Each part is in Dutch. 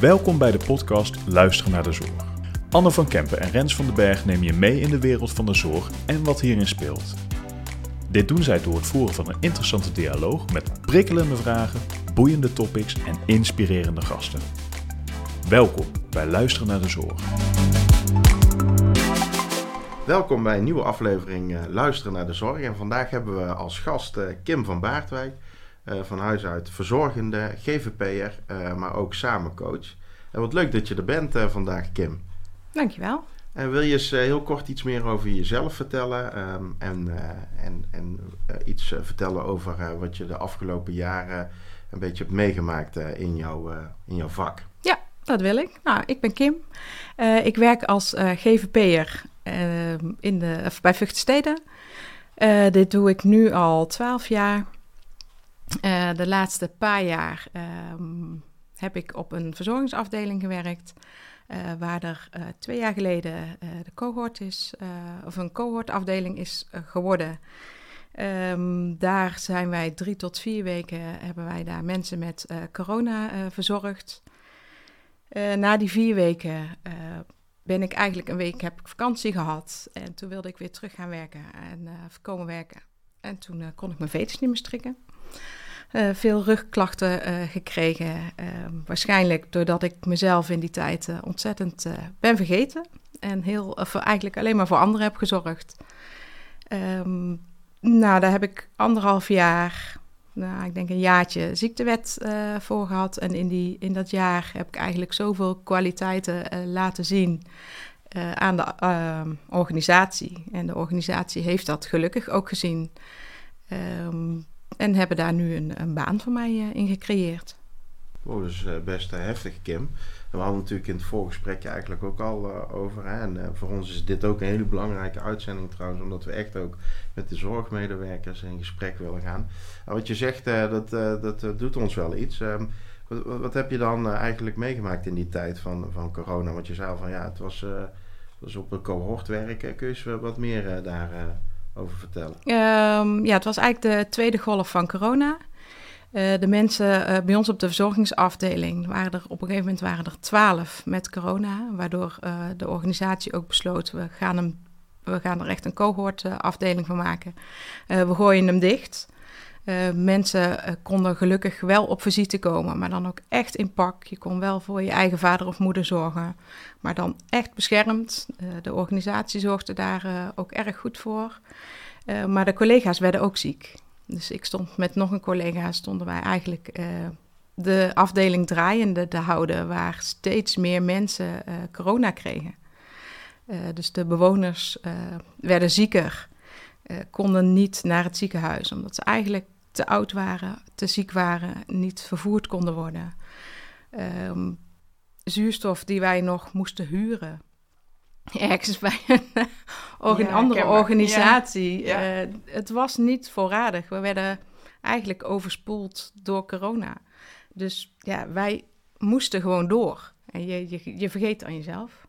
Welkom bij de podcast Luisteren naar de Zorg. Anne van Kempen en Rens van den Berg nemen je mee in de wereld van de zorg en wat hierin speelt. Dit doen zij door het voeren van een interessante dialoog met prikkelende vragen, boeiende topics en inspirerende gasten. Welkom bij Luisteren naar de Zorg. Welkom bij een nieuwe aflevering uh, Luisteren naar de Zorg. En vandaag hebben we als gast uh, Kim van Baardwijk, van huis uit verzorgende, GVP'er, maar ook samencoach. En wat leuk dat je er bent vandaag, Kim. Dankjewel. En wil je eens heel kort iets meer over jezelf vertellen um, en, en, en iets vertellen over wat je de afgelopen jaren een beetje hebt meegemaakt in, jouw, in jouw vak? Ja, dat wil ik. Nou, ik ben Kim. ik werk als GVP'er Ehm, in de, bij Vught Uh, dit doe ik nu al twaalf jaar. Uh, de laatste paar jaar ehm, heb ik op een verzorgingsafdeling gewerkt. Uh, waar er twee jaar geleden de cohort is, of een cohortafdeling is geworden. Um, daar zijn wij drie tot vier weken hebben wij daar mensen met corona verzorgd. na die vier weken ben ik eigenlijk een week heb ik vakantie gehad. En toen wilde ik weer terug gaan werken en komen werken. En toen kon ik mijn veters niet meer strikken. Uh, veel rugklachten gekregen. Ehm, waarschijnlijk doordat ik mezelf in die tijd ontzettend ben vergeten. En heel, eigenlijk alleen maar voor anderen heb gezorgd. Um, nou, daar heb ik anderhalf jaar nou, ik denk een jaartje ziektewet voor gehad. En in, die, in dat jaar heb ik eigenlijk zoveel kwaliteiten laten zien aan de organisatie. En de organisatie heeft dat gelukkig ook gezien. En hebben daar nu een, een baan voor mij in gecreëerd. Oh, dat is best heftig, Kim. we hadden natuurlijk in het voorgesprekje eigenlijk ook al over. Hè? En voor ons is dit ook een hele belangrijke uitzending trouwens, omdat we echt ook met de zorgmedewerkers in gesprek willen gaan. En wat je zegt, uh, dat, uh, dat uh, doet ons wel iets. Um, wat, wat, heb je dan eigenlijk meegemaakt in die tijd van, van corona? Want je zei al van ja, het was, was op een cohort werken. Kun je eens wat meer daarover vertellen? Um, ja, het was eigenlijk de tweede golf van corona. de mensen bij ons op de verzorgingsafdeling waren er op een gegeven moment waren er twaalf met corona, waardoor de organisatie ook besloot we gaan hem we gaan er echt een cohortafdeling van maken. We gooien hem dicht. Uh, mensen uh, konden gelukkig wel op visite komen, maar dan ook echt in pak. Je kon wel voor je eigen vader of moeder zorgen, maar dan echt beschermd. de organisatie zorgde daar ook erg goed voor. maar de collega's werden ook ziek. Dus ik stond met nog een collega, stonden wij eigenlijk de afdeling draaiende te houden, waar steeds meer mensen corona kregen. Dus de bewoners werden zieker, uh, konden niet naar het ziekenhuis, omdat ze eigenlijk te oud waren, te ziek waren, niet vervoerd konden worden. Um, zuurstof die wij nog moesten huren. Ergens bij een, een ja, andere organisatie. Ja, ja. het was niet voorradig. We werden eigenlijk overspoeld door corona. Dus ja, wij moesten gewoon door. En je, je, je vergeet aan jezelf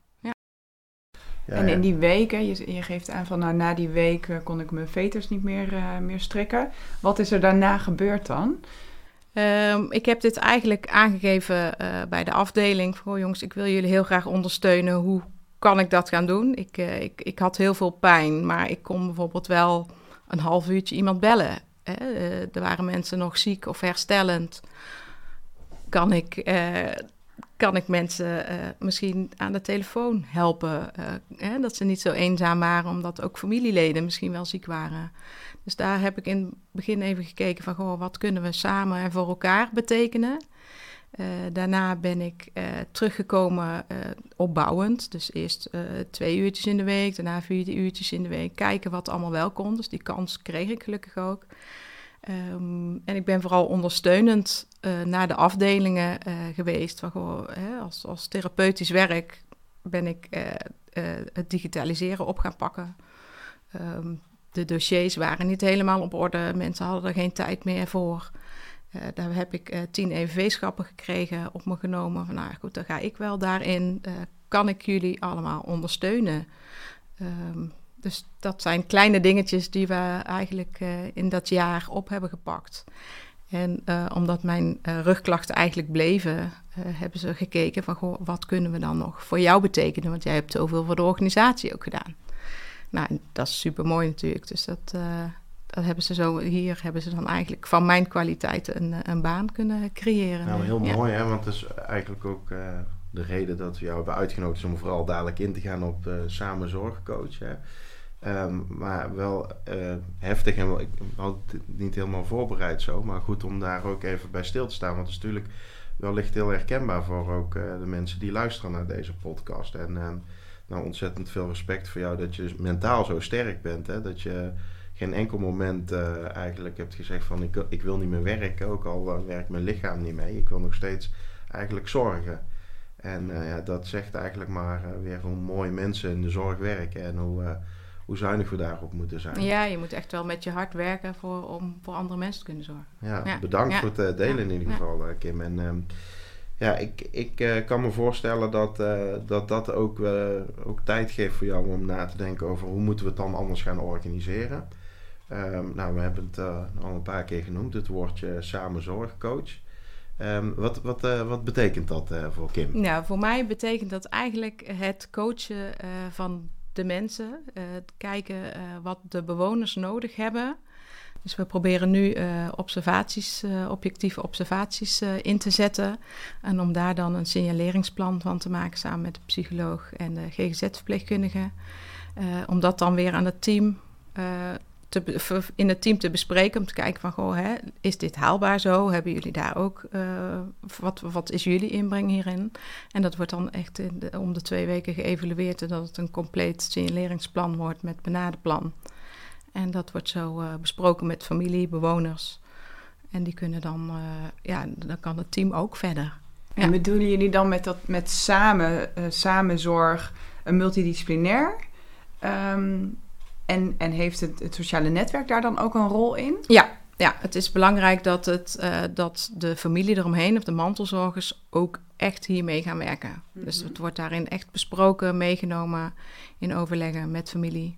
en in die weken, je, je, geeft aan van nou, na die week kon ik mijn veters niet meer, uh, meer strikken. Wat is er daarna gebeurd dan? Um, ik heb dit eigenlijk aangegeven uh, bij de afdeling. Van, oh jongens, ik wil jullie heel graag ondersteunen. Hoe kan ik dat gaan doen? Ik, uh, ik, ik had heel veel pijn, maar ik kon bijvoorbeeld wel een half uurtje iemand bellen. Hè? er waren mensen nog ziek of herstellend. Kan ik kan ik mensen uh, misschien aan de telefoon helpen. Uh, hè, dat ze niet zo eenzaam waren, omdat ook familieleden misschien wel ziek waren. Dus daar heb ik in het begin even gekeken van, goh, wat kunnen we samen en voor elkaar betekenen? Uh, daarna ben ik teruggekomen opbouwend. Dus eerst twee uurtjes in de week, daarna vier uurtjes in de week. Kijken wat allemaal wel kon. Dus die kans kreeg ik gelukkig ook. Um, en ik ben vooral ondersteunend uh, naar de afdelingen uh, geweest. Van, hè, als, als therapeutisch werk ben ik uh, het digitaliseren op gaan pakken. Um, de dossiers waren niet helemaal op orde. Mensen hadden er geen tijd meer voor. daar heb ik tien EVV-schappen gekregen op me genomen. Van, nou goed, dan ga ik wel daarin. kan ik jullie allemaal ondersteunen? Um, dus dat zijn kleine dingetjes die we eigenlijk uh, in dat jaar op hebben gepakt. En omdat mijn rugklachten eigenlijk bleven, hebben ze gekeken van goh, wat kunnen we dan nog voor jou betekenen? Want jij hebt zoveel voor de organisatie ook gedaan. Nou, dat is super mooi natuurlijk. Dus dat, dat hebben ze zo, hier hebben ze dan eigenlijk van mijn kwaliteiten een, een baan kunnen creëren. Nou, heel mooi hè, want dat is eigenlijk ook de reden dat we jou hebben uitgenodigd om vooral dadelijk in te gaan op uh, samen zorgcoach. Hè. Ehm, maar wel uh, heftig en ik had het niet helemaal voorbereid zo, maar goed om daar ook even bij stil te staan. Want het is natuurlijk wellicht heel herkenbaar voor ook uh, de mensen die luisteren naar deze podcast. En uh, nou, ontzettend veel respect voor jou dat je mentaal zo sterk bent. Hè? Dat je geen enkel moment eigenlijk hebt gezegd van ik, ik wil niet meer werken, ook al werkt mijn lichaam niet mee. Ik wil nog steeds eigenlijk zorgen. En ja, dat zegt eigenlijk maar weer hoe mooi mensen in de zorg werken en hoe, hoe zuinig we daarop moeten zijn. Ja, je moet echt wel met je hart werken voor, om voor andere mensen te kunnen zorgen. Ja, ja. bedankt ja. voor het delen in ieder geval, Kim. En um, ja, ik, ik kan me voorstellen dat dat, dat ook, ook tijd geeft voor jou om na te denken over hoe moeten we het dan anders gaan organiseren. Um, nou, we hebben het al een paar keer genoemd, het woordje samen zorgcoach. Um, wat, wat, uh, wat betekent dat uh, voor Kim? Nou, voor mij betekent dat eigenlijk het coachen uh, van de mensen. kijken wat de bewoners nodig hebben. Dus we proberen nu observaties, objectieve observaties in te zetten. En om daar dan een signaleringsplan van te maken samen met de psycholoog en de GGZ-verpleegkundige. om dat dan weer aan het team te, in het team te bespreken. Om te kijken van, goh, hè, is dit haalbaar zo? Hebben jullie daar ook, uh, wat, wat is jullie inbreng hierin? En dat wordt dan echt in de, om de twee weken geëvalueerd. En dat het een compleet signaleringsplan wordt met benaderplan. En dat wordt zo uh, besproken met familie, bewoners. En die kunnen dan, uh, ja, dan kan het team ook verder. Ja. En bedoelen jullie dan met dat met samen, samenzorg, een multidisciplinair? Um, en, en heeft het, het sociale netwerk daar dan ook een rol in? Ja, ja, het is belangrijk dat, het, uh, dat de familie eromheen of de mantelzorgers ook echt hiermee gaan werken. Mm -hmm. Dus het wordt daarin echt besproken, meegenomen in overleggen met familie.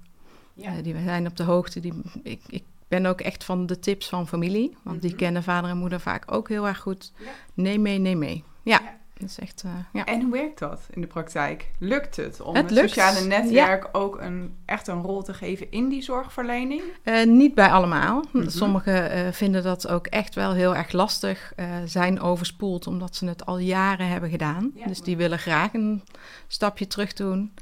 Ja. Uh, die zijn op de hoogte. Die, ik, ik ben ook echt van de tips van familie, want mm -hmm. die mhm. kennen vader en moeder vaak ook heel erg goed. Ja. Neem mee, neem mee. ja. ja. Dat echt, uh, ja. En hoe werkt dat in de praktijk? Lukt het om het, het sociale netwerk ja. ook een, echt een rol te geven in die zorgverlening? Uh, niet bij allemaal. Mm -hmm. Sommigen uh, vinden dat ook echt wel heel erg lastig, zijn overspoeld omdat ze het al jaren hebben gedaan. Ja. Dus die willen graag een stapje terug doen.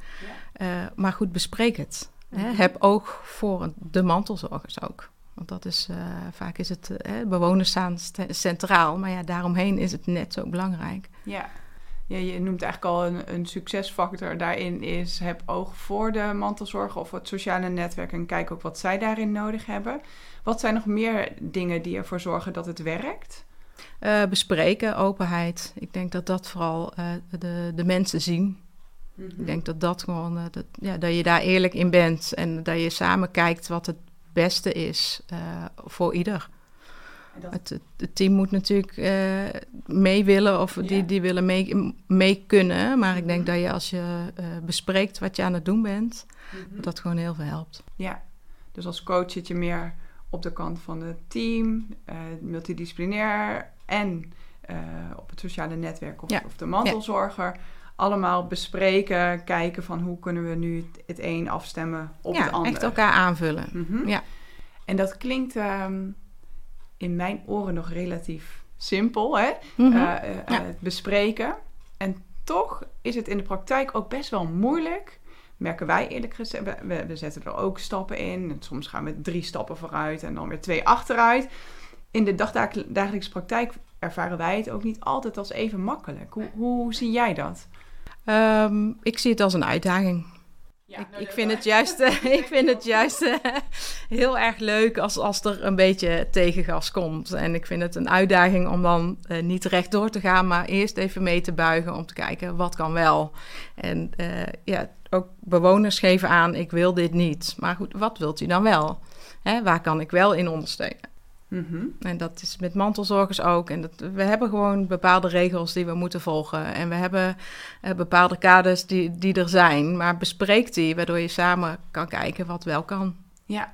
Maar goed, bespreek het. Mm -hmm. Heb oog voor de mantelzorgers ook. Want dat is, uh, vaak is het, uh, bewoners staan centraal, maar ja, daaromheen is het net zo belangrijk. Ja, ja je noemt eigenlijk al een, een succesfactor daarin is heb oog voor de mantelzorg of het sociale netwerk en kijk ook wat zij daarin nodig hebben. Wat zijn nog meer dingen die ervoor zorgen dat het werkt? Uh, bespreken, openheid. Ik denk dat dat vooral de, de mensen zien. Mm -hmm. Ik denk dat dat gewoon, dat, ja, dat je daar eerlijk in bent en dat je samen kijkt wat het beste is uh, voor ieder. Dat... Het, het, team moet natuurlijk uh, mee willen of ja. die, die willen mee, mee kunnen. Maar ik denk mhm. dat je als je uh, bespreekt wat je aan het doen bent, mm-hmm. dat dat gewoon heel veel helpt. Ja, dus als coach zit je meer op de kant van het team, multidisciplinair en op het sociale netwerk of, ja. of de mantelzorger. Ja allemaal bespreken, kijken van hoe kunnen we nu het een afstemmen op ja, het ander. echt elkaar aanvullen. Mm -hmm. Ja. En dat klinkt um, in mijn oren nog relatief simpel, hè? Mm -hmm. uh, uh, ja. Het bespreken. En toch is het in de praktijk ook best wel moeilijk. Merken wij eerlijk gezegd, we, we zetten er ook stappen in. En soms gaan we drie stappen vooruit en dan weer twee achteruit. In de dagdagelijkse praktijk ervaren wij het ook niet altijd als even makkelijk. Hoe, hoe zie jij dat? Um, ik zie het als een uitdaging. Ja, ik, nou, ik, vind het juist, ik vind het juist heel erg leuk als, als er een beetje tegengas komt. En ik vind het een uitdaging om dan uh, niet rechtdoor te gaan, maar eerst even mee te buigen om te kijken wat kan wel. En uh, ja, ook bewoners geven aan, ik wil dit niet. Maar goed, wat wilt u dan wel? Hè, waar kan ik wel in ondersteunen? Mm -hmm. En dat is met mantelzorgers ook. En dat, we hebben gewoon bepaalde regels die we moeten volgen. En we hebben uh, bepaalde kaders die, die er zijn. Maar bespreek die, waardoor je samen kan kijken wat wel kan. Ja.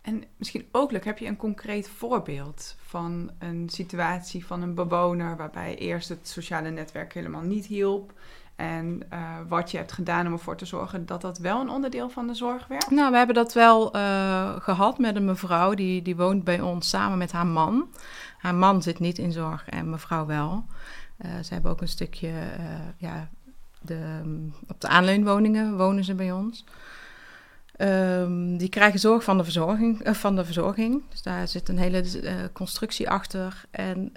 En misschien ook leuk, heb je een concreet voorbeeld van een situatie van een bewoner waarbij eerst het sociale netwerk helemaal niet hielp en uh, wat je hebt gedaan om ervoor te zorgen dat dat wel een onderdeel van de zorg werd? Nou, we hebben dat wel uh, gehad met een mevrouw die, die woont bij ons samen met haar man. Haar man zit niet in zorg en mevrouw wel. Uh, ze hebben ook een stukje, ja, de, um, op de aanleunwoningen wonen ze bij ons. Um, die krijgen zorg van de verzorging. Van de verzorging. Dus daar zit een hele constructie achter. En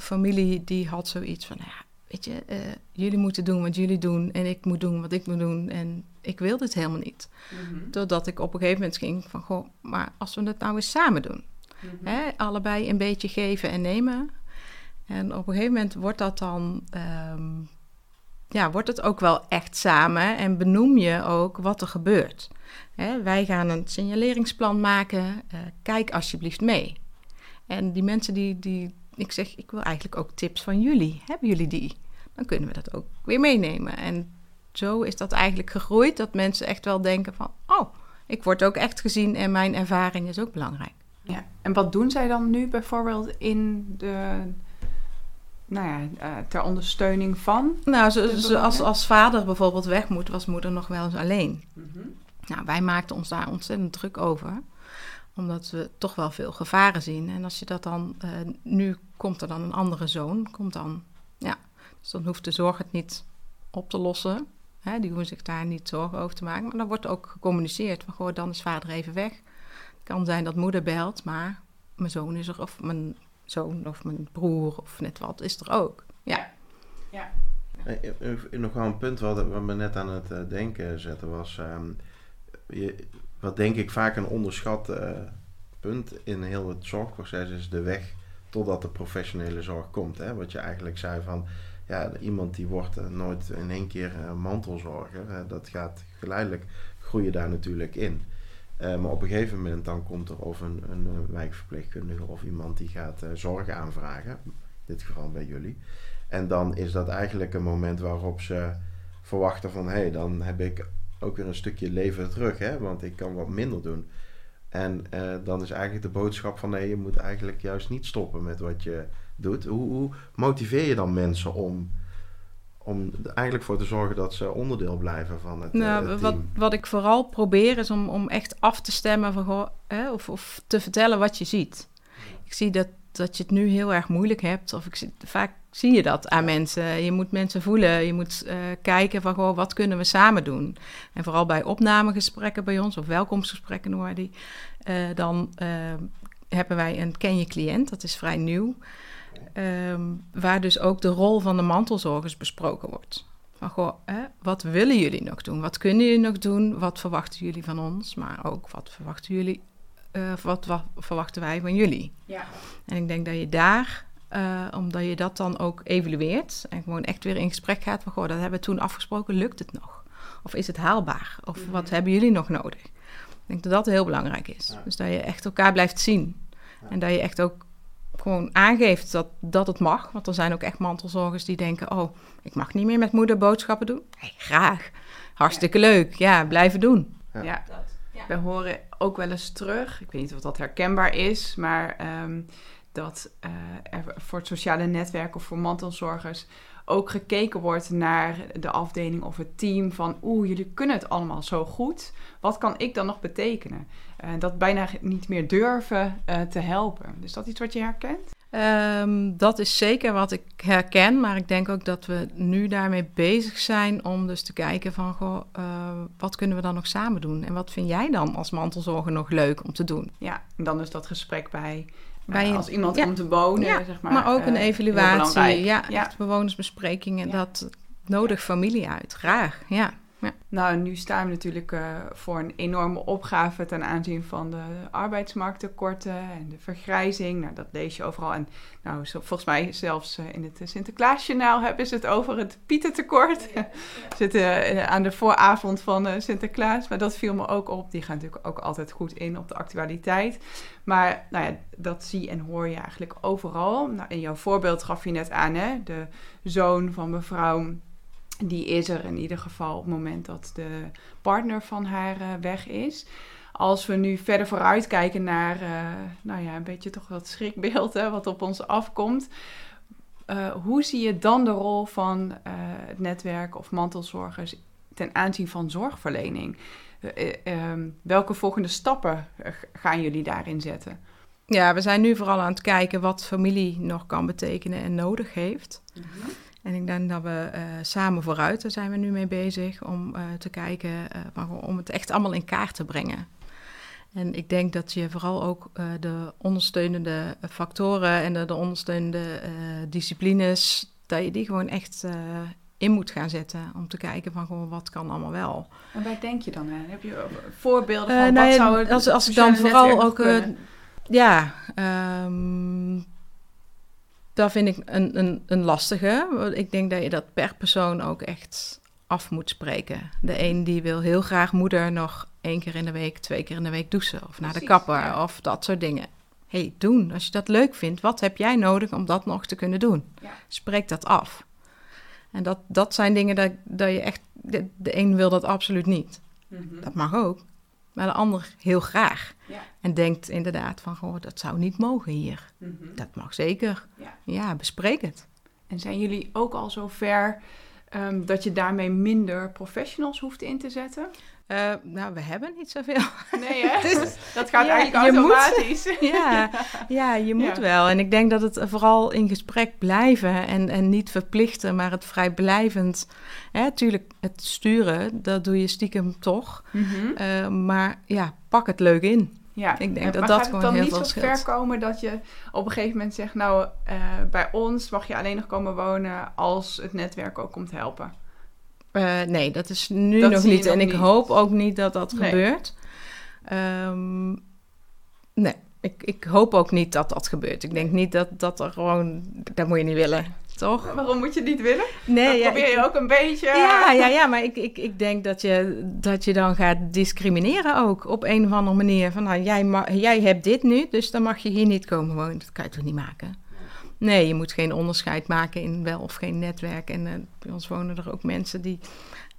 familie die had zoiets van, nou ja, weet je, jullie moeten doen wat jullie doen en ik moet doen wat ik moet doen. En ik wil dit helemaal niet. Mm -hmm. Doordat ik op een gegeven moment ging van, goh, maar als we het nou eens samen doen. Mm -hmm. Hè, allebei een beetje geven en nemen. En op een gegeven moment wordt dat dan... Um, ja, wordt het ook wel echt samen en benoem je ook wat er gebeurt. Hè, wij gaan een signaleringsplan maken. Uh, kijk alsjeblieft mee. En die mensen die, die, ik zeg, ik wil eigenlijk ook tips van jullie. Hebben jullie die? Dan kunnen we dat ook weer meenemen. En zo is dat eigenlijk gegroeid, dat mensen echt wel denken van, oh, ik word ook echt gezien en mijn ervaring is ook belangrijk. Ja, en wat doen zij dan nu bijvoorbeeld in de nou ja, uh, ter ondersteuning van? Nou, zo, zo, als, als vader bijvoorbeeld weg moet, was moeder nog wel eens alleen. Mm -hmm. Nou, wij maakten ons daar ontzettend druk over, omdat we toch wel veel gevaren zien. En als je dat dan, uh, nu komt er dan een andere zoon, komt dan, ja, dus dan hoeft de zorg het niet op te lossen. Hè, die hoeven zich daar niet zorgen over te maken. Maar dan wordt ook gecommuniceerd van, goh, dan is vader even weg. Het kan zijn dat moeder belt, maar mijn zoon is er, of mijn zoon of mijn broer of net wat is er ook. Ja. ja. ja. Nog wel een punt wat, wat me net aan het uh, denken zetten was. Um, je, wat denk ik vaak een onderschat uh, punt in heel het zorgproces is de weg totdat de professionele zorg komt. Hè? Wat je eigenlijk zei van ja, iemand die wordt uh, nooit in één keer mantelzorger. dat gaat geleidelijk groeien daar natuurlijk in. Maar op een gegeven moment dan komt er of een, een wijkverpleegkundige of iemand die gaat uh, zorg aanvragen. In dit geval bij jullie. En dan is dat eigenlijk een moment waarop ze verwachten van... hé, hey, dan heb ik ook weer een stukje leven terug, hè, want ik kan wat minder doen. En dan is eigenlijk de boodschap van... nee, je moet eigenlijk juist niet stoppen met wat je doet. Hoe, hoe motiveer je dan mensen om om er eigenlijk voor te zorgen dat ze onderdeel blijven van het, nou, het wat, wat ik vooral probeer is om, om echt af te stemmen van, hè, of, of te vertellen wat je ziet. Ik zie dat, dat je het nu heel erg moeilijk hebt, of ik zie, vaak zie je dat aan mensen. Je moet mensen voelen, je moet uh, kijken van goh, wat kunnen we samen doen. En vooral bij opnamegesprekken bij ons, of welkomstgesprekken noemen wij die, uh, dan hebben wij een ken je cliënt, dat is vrij nieuw. Um, waar dus ook de rol van de mantelzorgers besproken wordt. Van goh, hè, wat willen jullie nog doen? Wat kunnen jullie nog doen? Wat verwachten jullie van ons? Maar ook wat verwachten jullie? Uh, wat, wat, verwachten wij van jullie? Ja. En ik denk dat je daar, uh, omdat je dat dan ook evalueert en gewoon echt weer in gesprek gaat van goh, dat hebben we toen afgesproken, lukt het nog? Of is het haalbaar? Of mm-hmm. wat hebben jullie nog nodig? Ik denk dat dat heel belangrijk is. Ja. Dus dat je echt elkaar blijft zien. Ja. En dat je echt ook gewoon aangeeft dat, dat het mag. Want er zijn ook echt mantelzorgers die denken: Oh, ik mag niet meer met moeder boodschappen doen. Hey, graag. Hartstikke ja. leuk. Ja, blijven doen. Ja. ja. ja. We horen ook wel eens terug, ik weet niet of dat herkenbaar is, maar um, dat uh, er voor het sociale netwerk of voor mantelzorgers ook gekeken wordt naar de afdeling of het team van oeh, jullie kunnen het allemaal zo goed. Wat kan ik dan nog betekenen? Uh, dat bijna niet meer durven uh, te helpen. Is dat iets wat je herkent? Um, dat is zeker wat ik herken, maar ik denk ook dat we nu daarmee bezig zijn om dus te kijken van goh, uh, wat kunnen we dan nog samen doen? En wat vind jij dan als mantelzorger nog leuk om te doen? Ja, en dan is dat gesprek bij bij als iemand ja. komt te wonen, ja, zeg maar. Maar ook een uh, evaluatie, ja, ja. bewonersbesprekingen, dat nodig familie uit, graag, ja. Ja. Nou, nu staan we natuurlijk uh, voor een enorme opgave ten aanzien van de arbeidsmarkttekorten en de vergrijzing. Nou, dat lees je overal. En nou, zo, volgens mij zelfs uh, in het Sinterklaasjournaal hebben ze het over het pietentekort. Ja, ja. zitten uh, aan de vooravond van Sinterklaas. Maar dat viel me ook op. Die gaan natuurlijk ook altijd goed in op de actualiteit. Maar nou ja, dat zie en hoor je eigenlijk overal. Nou, in jouw voorbeeld gaf je net aan, hè, de zoon van mevrouw die is er in ieder geval op het moment dat de partner van haar uh, weg is. als we nu verder vooruit kijken naar, uh, nou ja, een beetje toch dat schrikbeeld hè, wat op ons afkomt. Uh, hoe zie je dan de rol van het netwerk of mantelzorgers ten aanzien van zorgverlening? Um, welke volgende stappen gaan jullie daarin zetten? Ja, we zijn nu vooral aan het kijken wat familie nog kan betekenen en nodig heeft. Mm -hmm. En ik denk dat we uh, samen vooruit, daar zijn we nu mee bezig, om uh, te kijken, uh, om het echt allemaal in kaart te brengen. En ik denk dat je vooral ook de ondersteunende factoren en de, de ondersteunende disciplines, dat je die gewoon echt in moet gaan zetten. Om te kijken van gewoon wat kan allemaal wel. En waar denk je dan aan? Heb je voorbeelden van nou wat zou het als, als ik dan vooral ook... ja, um, dat vind ik een, een, een lastige. Ik denk dat je dat per persoon ook echt af moet spreken. De een die wil heel graag moeder nog één keer in de week, twee keer in de week douchen. Of naar de kapper ja. of dat soort dingen. hey, doen. Als je dat leuk vindt, wat heb jij nodig om dat nog te kunnen doen? Ja. Spreek dat af. En dat, dat zijn dingen dat, dat je echt... De, de een wil dat absoluut niet. Mm -hmm. Dat mag ook. Maar de ander heel graag. Ja. En denkt inderdaad van, goh, dat zou niet mogen hier. Mm -hmm. Dat mag zeker. Ja. ja. bespreek het. En zijn jullie ook al zover um, dat je daarmee minder professionals hoeft in te zetten? Uh, nou, we hebben niet zoveel. Nee, hè? dus, dat gaat ja, eigenlijk automatisch. Moet, ja, ja, je moet ja. wel. En ik denk dat het vooral in gesprek blijven en, en niet verplichten, maar het vrijblijvend. Hè, tuurlijk, het sturen, dat doe je stiekem toch. Mm -hmm. uh, maar ja, pak het leuk in. Ja, ik denk dat dat gewoon heel veel Maar gaat het dan niet zo ver komen dat je op een gegeven moment zegt... nou, uh, bij ons mag je alleen nog komen wonen als het netwerk ook komt helpen? Uh, nee, dat is nu Dat nog niet. nog en ik niet. hoop ook niet dat dat Nee. gebeurt. Ehm, nee, ik, ik hoop ook niet dat dat gebeurt. Ik denk niet dat, dat er gewoon... Dat moet je niet willen, toch? Waarom moet je het niet willen? Nee, dat ja, probeer ik- je ook een beetje... Ja, ja, ja, maar ik, ik, ik denk dat je, dat je dan gaat discrimineren ook op een of andere manier. Van nou, jij, jij hebt dit nu, dus dan mag je hier niet komen wonen. Dat kan je toch niet maken? Nee, je moet geen onderscheid maken in wel of geen netwerk. En eh, bij ons wonen er ook mensen die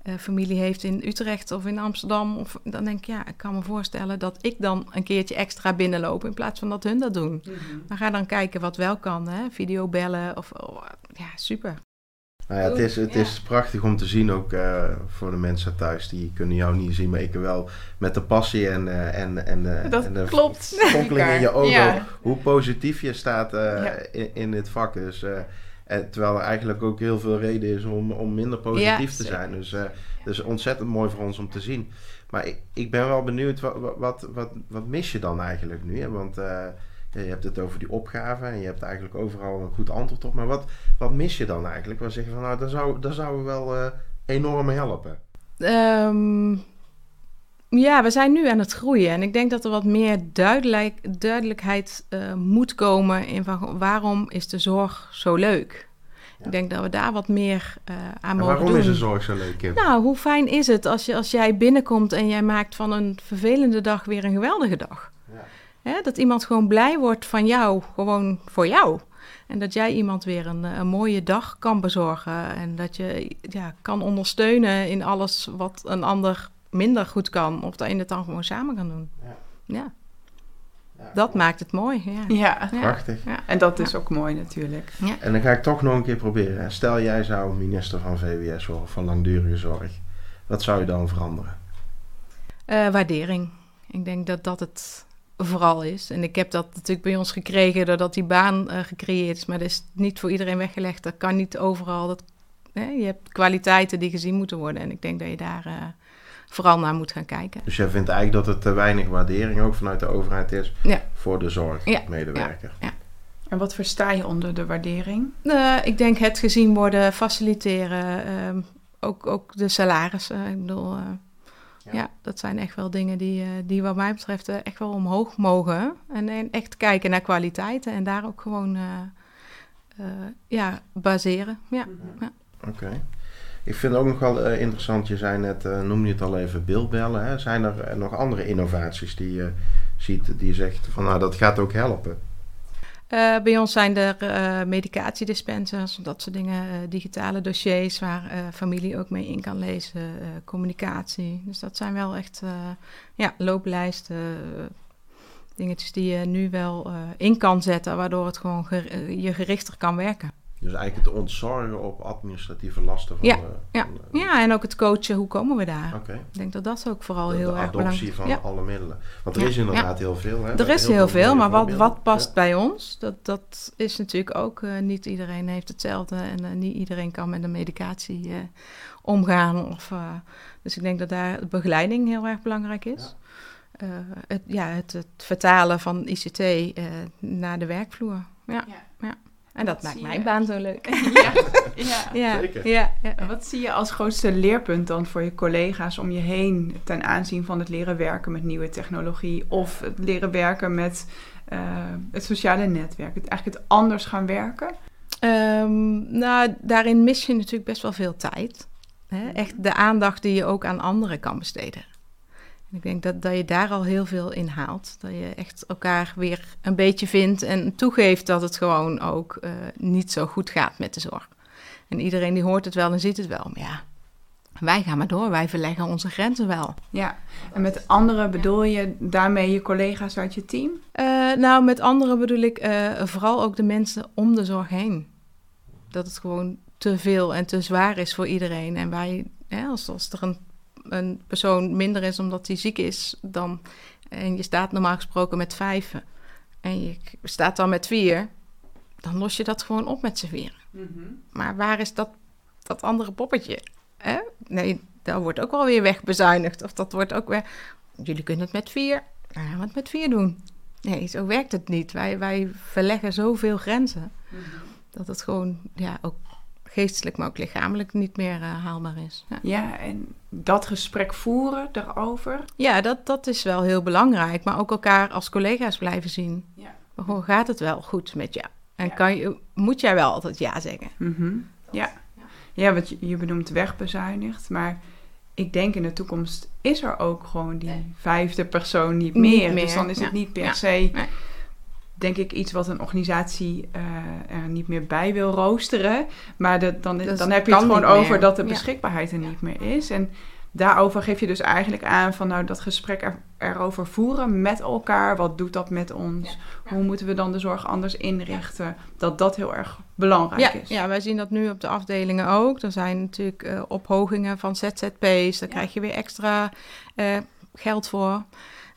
eh, familie heeft in Utrecht of in Amsterdam. Of, dan denk ik, ja, ik kan me voorstellen dat ik dan een keertje extra binnenloop in plaats van dat hun dat doen. Mhm. Maar ga dan kijken wat wel kan, hè? Videobellen of, oh, ja, super. Nou ja, het is, het is prachtig om te zien ook eh, voor de mensen thuis. Die kunnen jou niet zien, maar ik wel met de passie en, eh, en, en, eh, Dat en de klopt. fonkeling in je ogen. Ja. Hoe positief je staat Ja. in, in dit vak. Dus, en terwijl er eigenlijk ook heel veel reden is om, om minder positief Ja, te zijn. Dus dus ontzettend mooi voor ons om te zien. Maar ik, ik ben wel benieuwd, wat, wat, wat, wat mis je dan eigenlijk nu? Hè? Want je hebt het over die opgave en je hebt eigenlijk overal een goed antwoord op. Maar wat, wat mis je dan eigenlijk? Waar zeg je van, nou, daar zou, daar zou we wel eh, enorm helpen. Ehm, ja, we zijn nu aan het groeien. En ik denk dat er wat meer duidelijk, duidelijkheid eh, moet komen in van waarom is de zorg zo leuk. Ja. Ik denk dat we daar wat meer eh, aan En mogen waarom doen. is de zorg zo leuk, Kim? Nou, hoe fijn is het als, je, als jij binnenkomt en jij maakt van een vervelende dag weer een geweldige dag? Hè, dat iemand gewoon blij wordt van jou, gewoon voor jou. En dat jij iemand weer een, eh, een mooie dag kan bezorgen. En dat je ja, kan ondersteunen in alles wat een ander minder goed kan. Of dat je het dan gewoon samen kan doen. Ja. Ja, Ja, dat maakt het mooi. Ja. Ja. Prachtig. Ja. En dat is ook mooi natuurlijk. En dan ga ik toch nog een keer proberen. Stel jij zou minister van VWS worden, van langdurige zorg. Wat zou je dan veranderen? Eh, waardering. Ik denk dat dat het vooral is. En ik heb dat natuurlijk bij ons gekregen doordat die baan eh, gecreëerd is. Maar dat is niet voor iedereen weggelegd. Dat kan niet overal. Dat, hè, je hebt kwaliteiten die gezien moeten worden. En ik denk dat je daar eh, vooral naar moet gaan kijken. Dus jij vindt eigenlijk dat er te weinig waardering ook vanuit de overheid is Ja. voor de zorgmedewerker. En wat versta je onder de waardering? Eh, ik denk het gezien worden, faciliteren. ehm, ook, ook de salarissen. Ik bedoel, eh, Ja. ja. dat zijn echt wel dingen die, eh, die wat mij betreft eh, echt wel omhoog mogen. En, en echt kijken naar kwaliteiten en daar ook gewoon eh, eh, ja, baseren. Ja. Oké. Ik vind het ook nog wel interessant, je zei net, eh noem je het al even, beeldbellen. Hè? Zijn er nog andere innovaties die je ziet, die je zegt van nou dat gaat ook helpen? Uh, bij ons zijn er uh, medicatiedispensers, dat soort dingen, uh, digitale dossiers waar familie ook mee in kan lezen, communicatie. Dus dat zijn wel echt ja, looplijsten, dingetjes die je nu wel in kan zetten, waardoor het gewoon je gerichter kan werken. Dus eigenlijk het ontzorgen op administratieve lasten van ja, de, ja. de- ja, en ook het coachen, hoe komen we daar? Ik denk dat dat ook vooral De, heel de erg belangrijk adoptie van Ja. alle middelen. Want er Ja, is inderdaad heel veel. Hè? Er is heel veel, maar wat, wat past Ja. bij ons? Dat, dat is natuurlijk ook, eh, niet iedereen heeft hetzelfde en eh, niet iedereen kan met de medicatie eh, omgaan. Of, eh, dus ik denk dat daar de begeleiding heel erg belangrijk is. Eh, het, ja, het, het vertalen van ICT eh, naar de werkvloer. Ja, Ja. En dat Dat maakt mijn je. baan zo leuk. ja, ja. Ja, Zeker. ja, ja. En wat zie je als grootste leerpunt dan voor je collega's om je heen ten aanzien van het leren werken met nieuwe technologie of het leren werken met eh, het sociale netwerk? Het eigenlijk het anders gaan werken? Ehm, nou, daarin mis je natuurlijk best wel veel tijd. Hè? Echt de aandacht die je ook aan anderen kan besteden. En ik denk dat, dat je daar al heel veel in haalt. Dat je echt elkaar weer een beetje vindt en toegeeft dat het gewoon ook eh, niet zo goed gaat met de zorg. En iedereen die hoort het wel en ziet het wel. Maar ja, wij gaan maar door. Wij verleggen onze grenzen wel. Ja, en met anderen bedoel je daarmee je collega's uit je team? Eh, nou, met anderen bedoel ik eh, vooral ook de mensen om de zorg heen. Dat het gewoon te veel en te zwaar is voor iedereen. En wij, als, als er een, een persoon minder is omdat hij ziek is, dan, en je staat normaal gesproken met vijf en je staat dan met vier, dan los je dat gewoon op met z'n vieren. Maar waar is dat, dat andere poppetje? Hè? Nee, dat wordt ook wel weer wegbezuinigd. Of dat wordt ook weer... Jullie kunnen het met vier. Dan gaan we het met vier doen. Nee, zo werkt het niet. Wij, wij verleggen zoveel grenzen... dat het gewoon ja, ook geestelijk, maar ook lichamelijk niet meer eh, haalbaar is. Ja, Ja, en dat gesprek voeren daarover. ja dat, dat is wel heel belangrijk. Maar ook elkaar als collega's blijven zien. Ja. Gewoon, gaat het wel goed met jou? En Ja. kan je, moet jij wel altijd ja zeggen? Mhm. Ja. ja, want je, je benoemt wegbezuinigd, maar ik denk in de toekomst is er ook gewoon die vijfde persoon niet Niet meer. meer, Dus dan is het niet per Ja. se, Nee. Denk ik, iets wat een organisatie eh, er niet meer bij wil roosteren. Maar de, dan, Dus dan heb je het gewoon over meer. dat de beschikbaarheid er niet meer is. En daarover geef je dus eigenlijk aan van nou dat gesprek er, erover voeren met elkaar. Wat doet dat met ons? Hoe moeten we dan de zorg anders inrichten? Dat dat heel erg belangrijk Ja, is. ja, wij zien dat nu op de afdelingen ook. Er zijn natuurlijk eh, ophogingen van ZZP's. Daar krijg je weer extra eh, geld voor.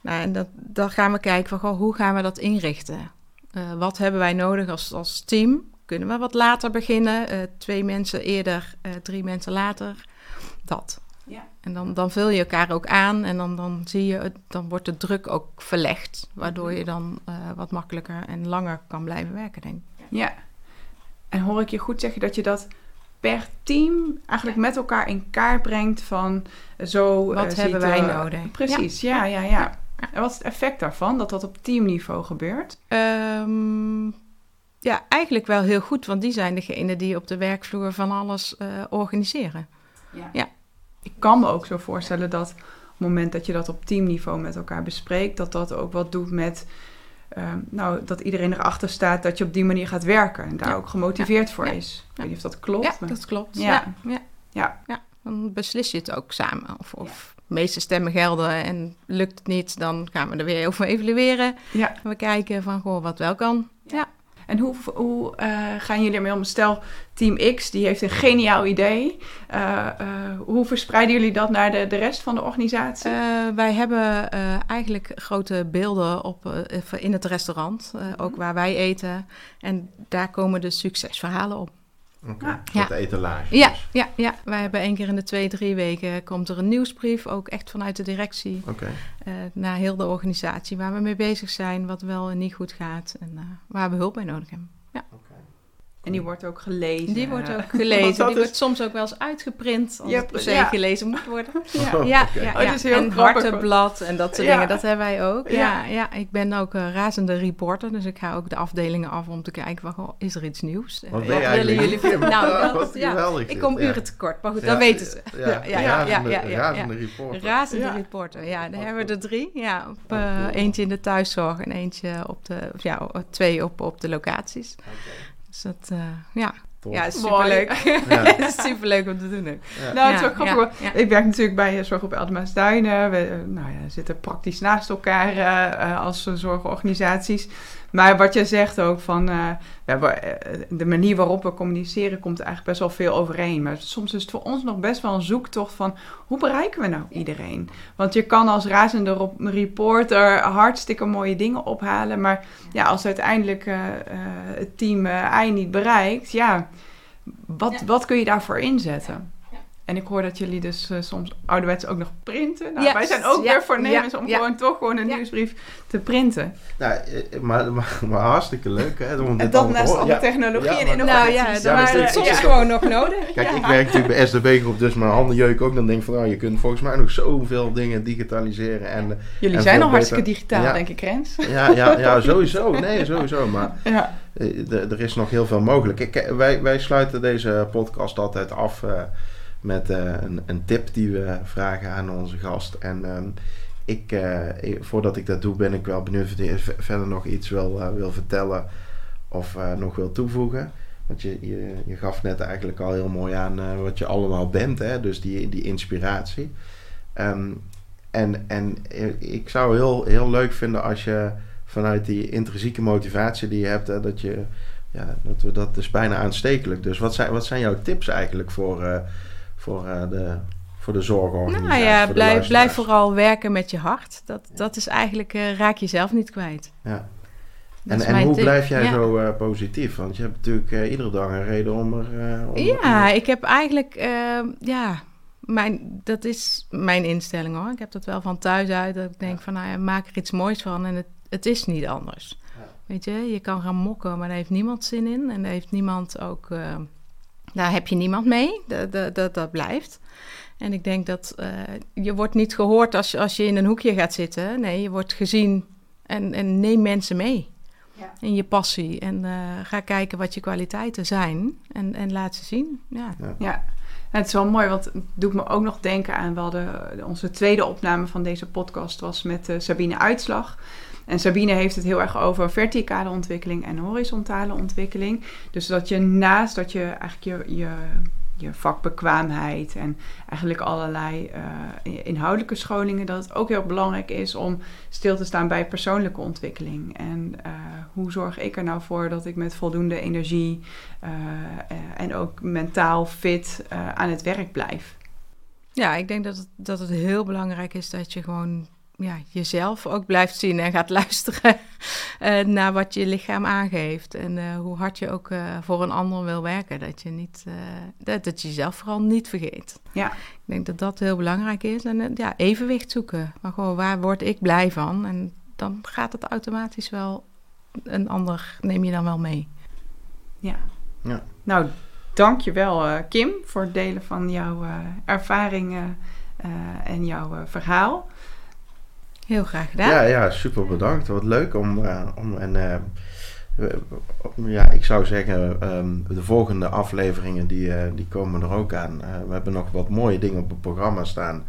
Nou, en dat, dan gaan we kijken van goh, hoe gaan we dat inrichten? Eh, wat hebben wij nodig als, als team? Kunnen we wat later beginnen? Eh, twee mensen eerder, eh, drie mensen later? Dat. Ja. En dan, dan vul je elkaar ook aan en dan, dan zie je, het- dan wordt de druk ook verlegd. Waardoor je dan wat makkelijker en langer kan blijven werken, denk ik. Ja. En hoor ik je goed zeggen dat je dat per team eigenlijk met elkaar in kaart brengt van zo... Wat hebben wij nodig? Precies, ja, ja, ja. En wat is het effect daarvan, dat dat op teamniveau gebeurt? Ehm, ja, eigenlijk wel heel goed, want die zijn degene die op de werkvloer van alles eh, organiseren. Ik kan me ook zo voorstellen dat op het moment dat je dat op teamniveau met elkaar bespreekt, dat dat ook wat doet met... ehm, nou, dat iedereen erachter staat dat je op die manier gaat werken en daar Ja. ook gemotiveerd voor Ja. is. Ik Ja. weet niet of dat klopt. ja, maar- dat klopt. Ja. Ja. Ja, Ja. ja. Dan beslis je het ook samen. Of, of de meeste stemmen gelden en lukt het niet, dan gaan we er weer over evalueren. ja. We kijken van, goh, wat wel kan. Ja. En hoe, hoe eh, gaan jullie ermee om? Stel, Team X die heeft een geniaal idee. Eh, eh, hoe verspreiden jullie dat naar de, de rest van de organisatie? Wij hebben eigenlijk grote beelden op, in het restaurant, ook waar wij eten. En daar komen de succesverhalen op. Oké, Ja. Ja. etalage. Ja, dus. ja, ja, wij hebben één keer in de twee, drie weken komt er een nieuwsbrief, ook echt vanuit de directie, Oké. eh, naar heel de organisatie waar we mee bezig zijn, wat wel en niet goed gaat en eh, waar we hulp bij nodig hebben. Ja. En die wordt ook gelezen. Die wordt ook gelezen. dat Die is- wordt soms ook wel eens uitgeprint als Ja, het per se ja. gelezen moet worden. Ja. Oh, Ja, oké. ja, Oh, dat ja. is heel en hartenblad en dat soort Ja. dingen, dat hebben wij ook. Ja, Ja. ja. ik ben ook een razende reporter, dus ik ga ook de afdelingen af om te kijken, van, goh, is er iets nieuws? Wat Eh, wat willen eigenlijk? jullie? Nou, dat- wat ja, geweldig ik kom uren tekort, maar goed, Ja, dat weten ze. Ja, Ja, ja, razende, reporter. Razende Ja. reporter, ja, daar hebben we er drie. Ja, op, Oh, eh, eentje in de thuiszorg en eentje op de, of ja, twee op, op de locaties. Dus dat, eh, ja. Tof. ja, superleuk. Ja. Het is superleuk om te doen ook. Ja. Nou, het is Ja, ook grappig. ja, ja. Ik werk natuurlijk bij eh, Zorg op Eldemaasduinen. We eh, nou ja, zitten praktisch naast elkaar als zorgorganisaties. Maar wat jij zegt ook van eh, we hebben, eh, de manier waarop we communiceren komt eigenlijk best wel veel overeen. Maar soms is het voor ons nog best wel een zoektocht van hoe bereiken we nou iedereen? Want je kan als razende reporter hartstikke mooie dingen ophalen. Maar ja, als uiteindelijk eh, het team I niet bereikt, ja, wat, Ja. wat kun je daarvoor inzetten? En ik hoor dat jullie dus eh, soms ouderwets ook nog printen. Nou, wij zijn ook ja, weer voornemens ja, om ja. gewoon toch gewoon een Ja. nieuwsbrief te printen. Nou, eh, maar, maar, maar hartstikke leuk, hè? Om En dit dat naast alle Ja. technologie Ja, en innovaties. Nou ja, dat maar dit- soms ja. gewoon nog nodig. Kijk, Ja. ik werk natuurlijk bij SDB-groep, dus mijn handen jeuken ook. Dan denk ik van, nou, je kunt volgens mij nog zoveel dingen digitaliseren. En, eh, Jullie En zijn al hartstikke beter. digitaal, Ja. denk ik, Rens. ja, ja, ja, sowieso. Nee, sowieso. Maar eh, er is nog heel veel mogelijk. Ik, eh, wij, wij sluiten deze podcast altijd af eh, met eh, een, een tip die we vragen aan onze gast. En ehm, ik, eh, ik- voordat ik dat doe, ben ik wel benieuwd of je verder nog iets wil, eh, wil vertellen of nog wil toevoegen. Want je, je, je gaf net eigenlijk al heel mooi aan wat je allemaal bent, hè? dus die, die inspiratie. Ehm, en en ik zou heel, heel leuk vinden als je vanuit die intrinsieke motivatie die je hebt, hè, dat je ja, dat, we, dat is bijna aanstekelijk. Dus wat zijn, wat zijn jouw tips eigenlijk voor, voor, eh, de, voor de zorgorganisatie? Nou ja, blijf, blijf vooral werken met je hart. Dat, dat is eigenlijk, eh, raak jezelf niet kwijt. Ja. Dat En, en hoe tip. blijf jij Ja. zo eh, positief? Want je hebt natuurlijk iedere dag een reden om er... om, Ja, ik heb eigenlijk, eh, ja, mijn, dat is mijn instelling hoor. Ik heb dat wel van thuis uit. Dat ik denk Ja. van, nou ja, maak er iets moois van en het, het is niet anders. Ja. Weet je, je kan gaan mokken, maar daar heeft niemand zin in. En daar heeft niemand ook, eh, daar heb je niemand mee. Dat, dat, dat, dat blijft. En ik denk dat eh, je wordt niet gehoord als, je- als je in een hoekje gaat zitten. Nee, je wordt gezien en, en neem mensen mee. Ja. In je passie. En eh, ga kijken wat je kwaliteiten zijn. En, en laat ze zien. Ja. Ja, het is wel mooi, want het doet me ook nog denken aan... We hadden, onze tweede opname van deze podcast was met eh, Sabine Uitslag. En Sabine heeft het heel erg over verticale ontwikkeling en horizontale ontwikkeling. Dus dat je naast dat je eigenlijk je, je, je vakbekwaamheid... en eigenlijk allerlei eh, inhoudelijke scholingen... dat het ook heel belangrijk is om stil te staan bij persoonlijke ontwikkeling. En eh, hoe zorg ik er nou voor dat ik met voldoende energie... eh, en ook mentaal fit aan het werk blijf. Ja, ik denk dat dat het heel belangrijk is dat je gewoon ja, jezelf ook blijft zien en gaat luisteren eh, naar wat je lichaam aangeeft. En eh, hoe hard je ook eh, voor een ander wil werken. Dat je, niet, eh, dat, dat je jezelf vooral niet vergeet. Ja. Ik denk dat dat heel belangrijk is. En ja, evenwicht zoeken. Maar gewoon, waar word ik blij van? En dan gaat het automatisch wel een ander, neem je dan wel mee. Ja. Ja. Nou, dank je wel eh, Kim voor het delen van jouw eh, ervaringen eh, en jouw eh, verhaal. Heel graag gedaan. Ja, ja, super bedankt. Wat leuk om... eh, om en, eh, ja, ik zou zeggen, ehm, de volgende afleveringen die, eh, die komen er ook aan. We hebben nog wat mooie dingen op het programma staan.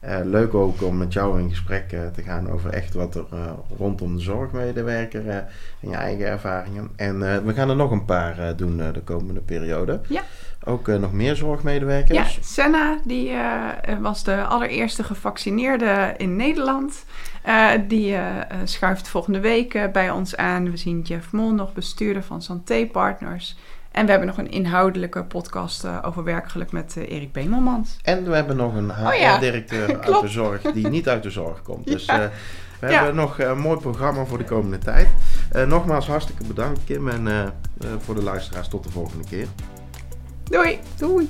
Eh, leuk ook om met jou in gesprek eh, te gaan over echt wat er eh, rondom de zorgmedewerker en je eigen ervaringen. En we gaan er nog een paar doen de komende periode. Ja. Ook nog meer zorgmedewerkers. Ja, Senna die, was de allereerste gevaccineerde in Nederland. Die schuift volgende week bij ons aan. We zien Jeff Mol nog, bestuurder van Santé Partners. En we hebben nog een inhoudelijke podcast eh, over werkgeluk met eh, Erik Bemelmans. En we hebben nog een Oh ja, HR-directeur uit klopt. de zorg die niet uit de zorg komt. Dus Ja. eh, we Ja. hebben nog een mooi programma voor de komende tijd. Eh, nogmaals hartstikke bedankt Kim en eh, eh, voor de luisteraars tot de volgende keer. Doei! Doei!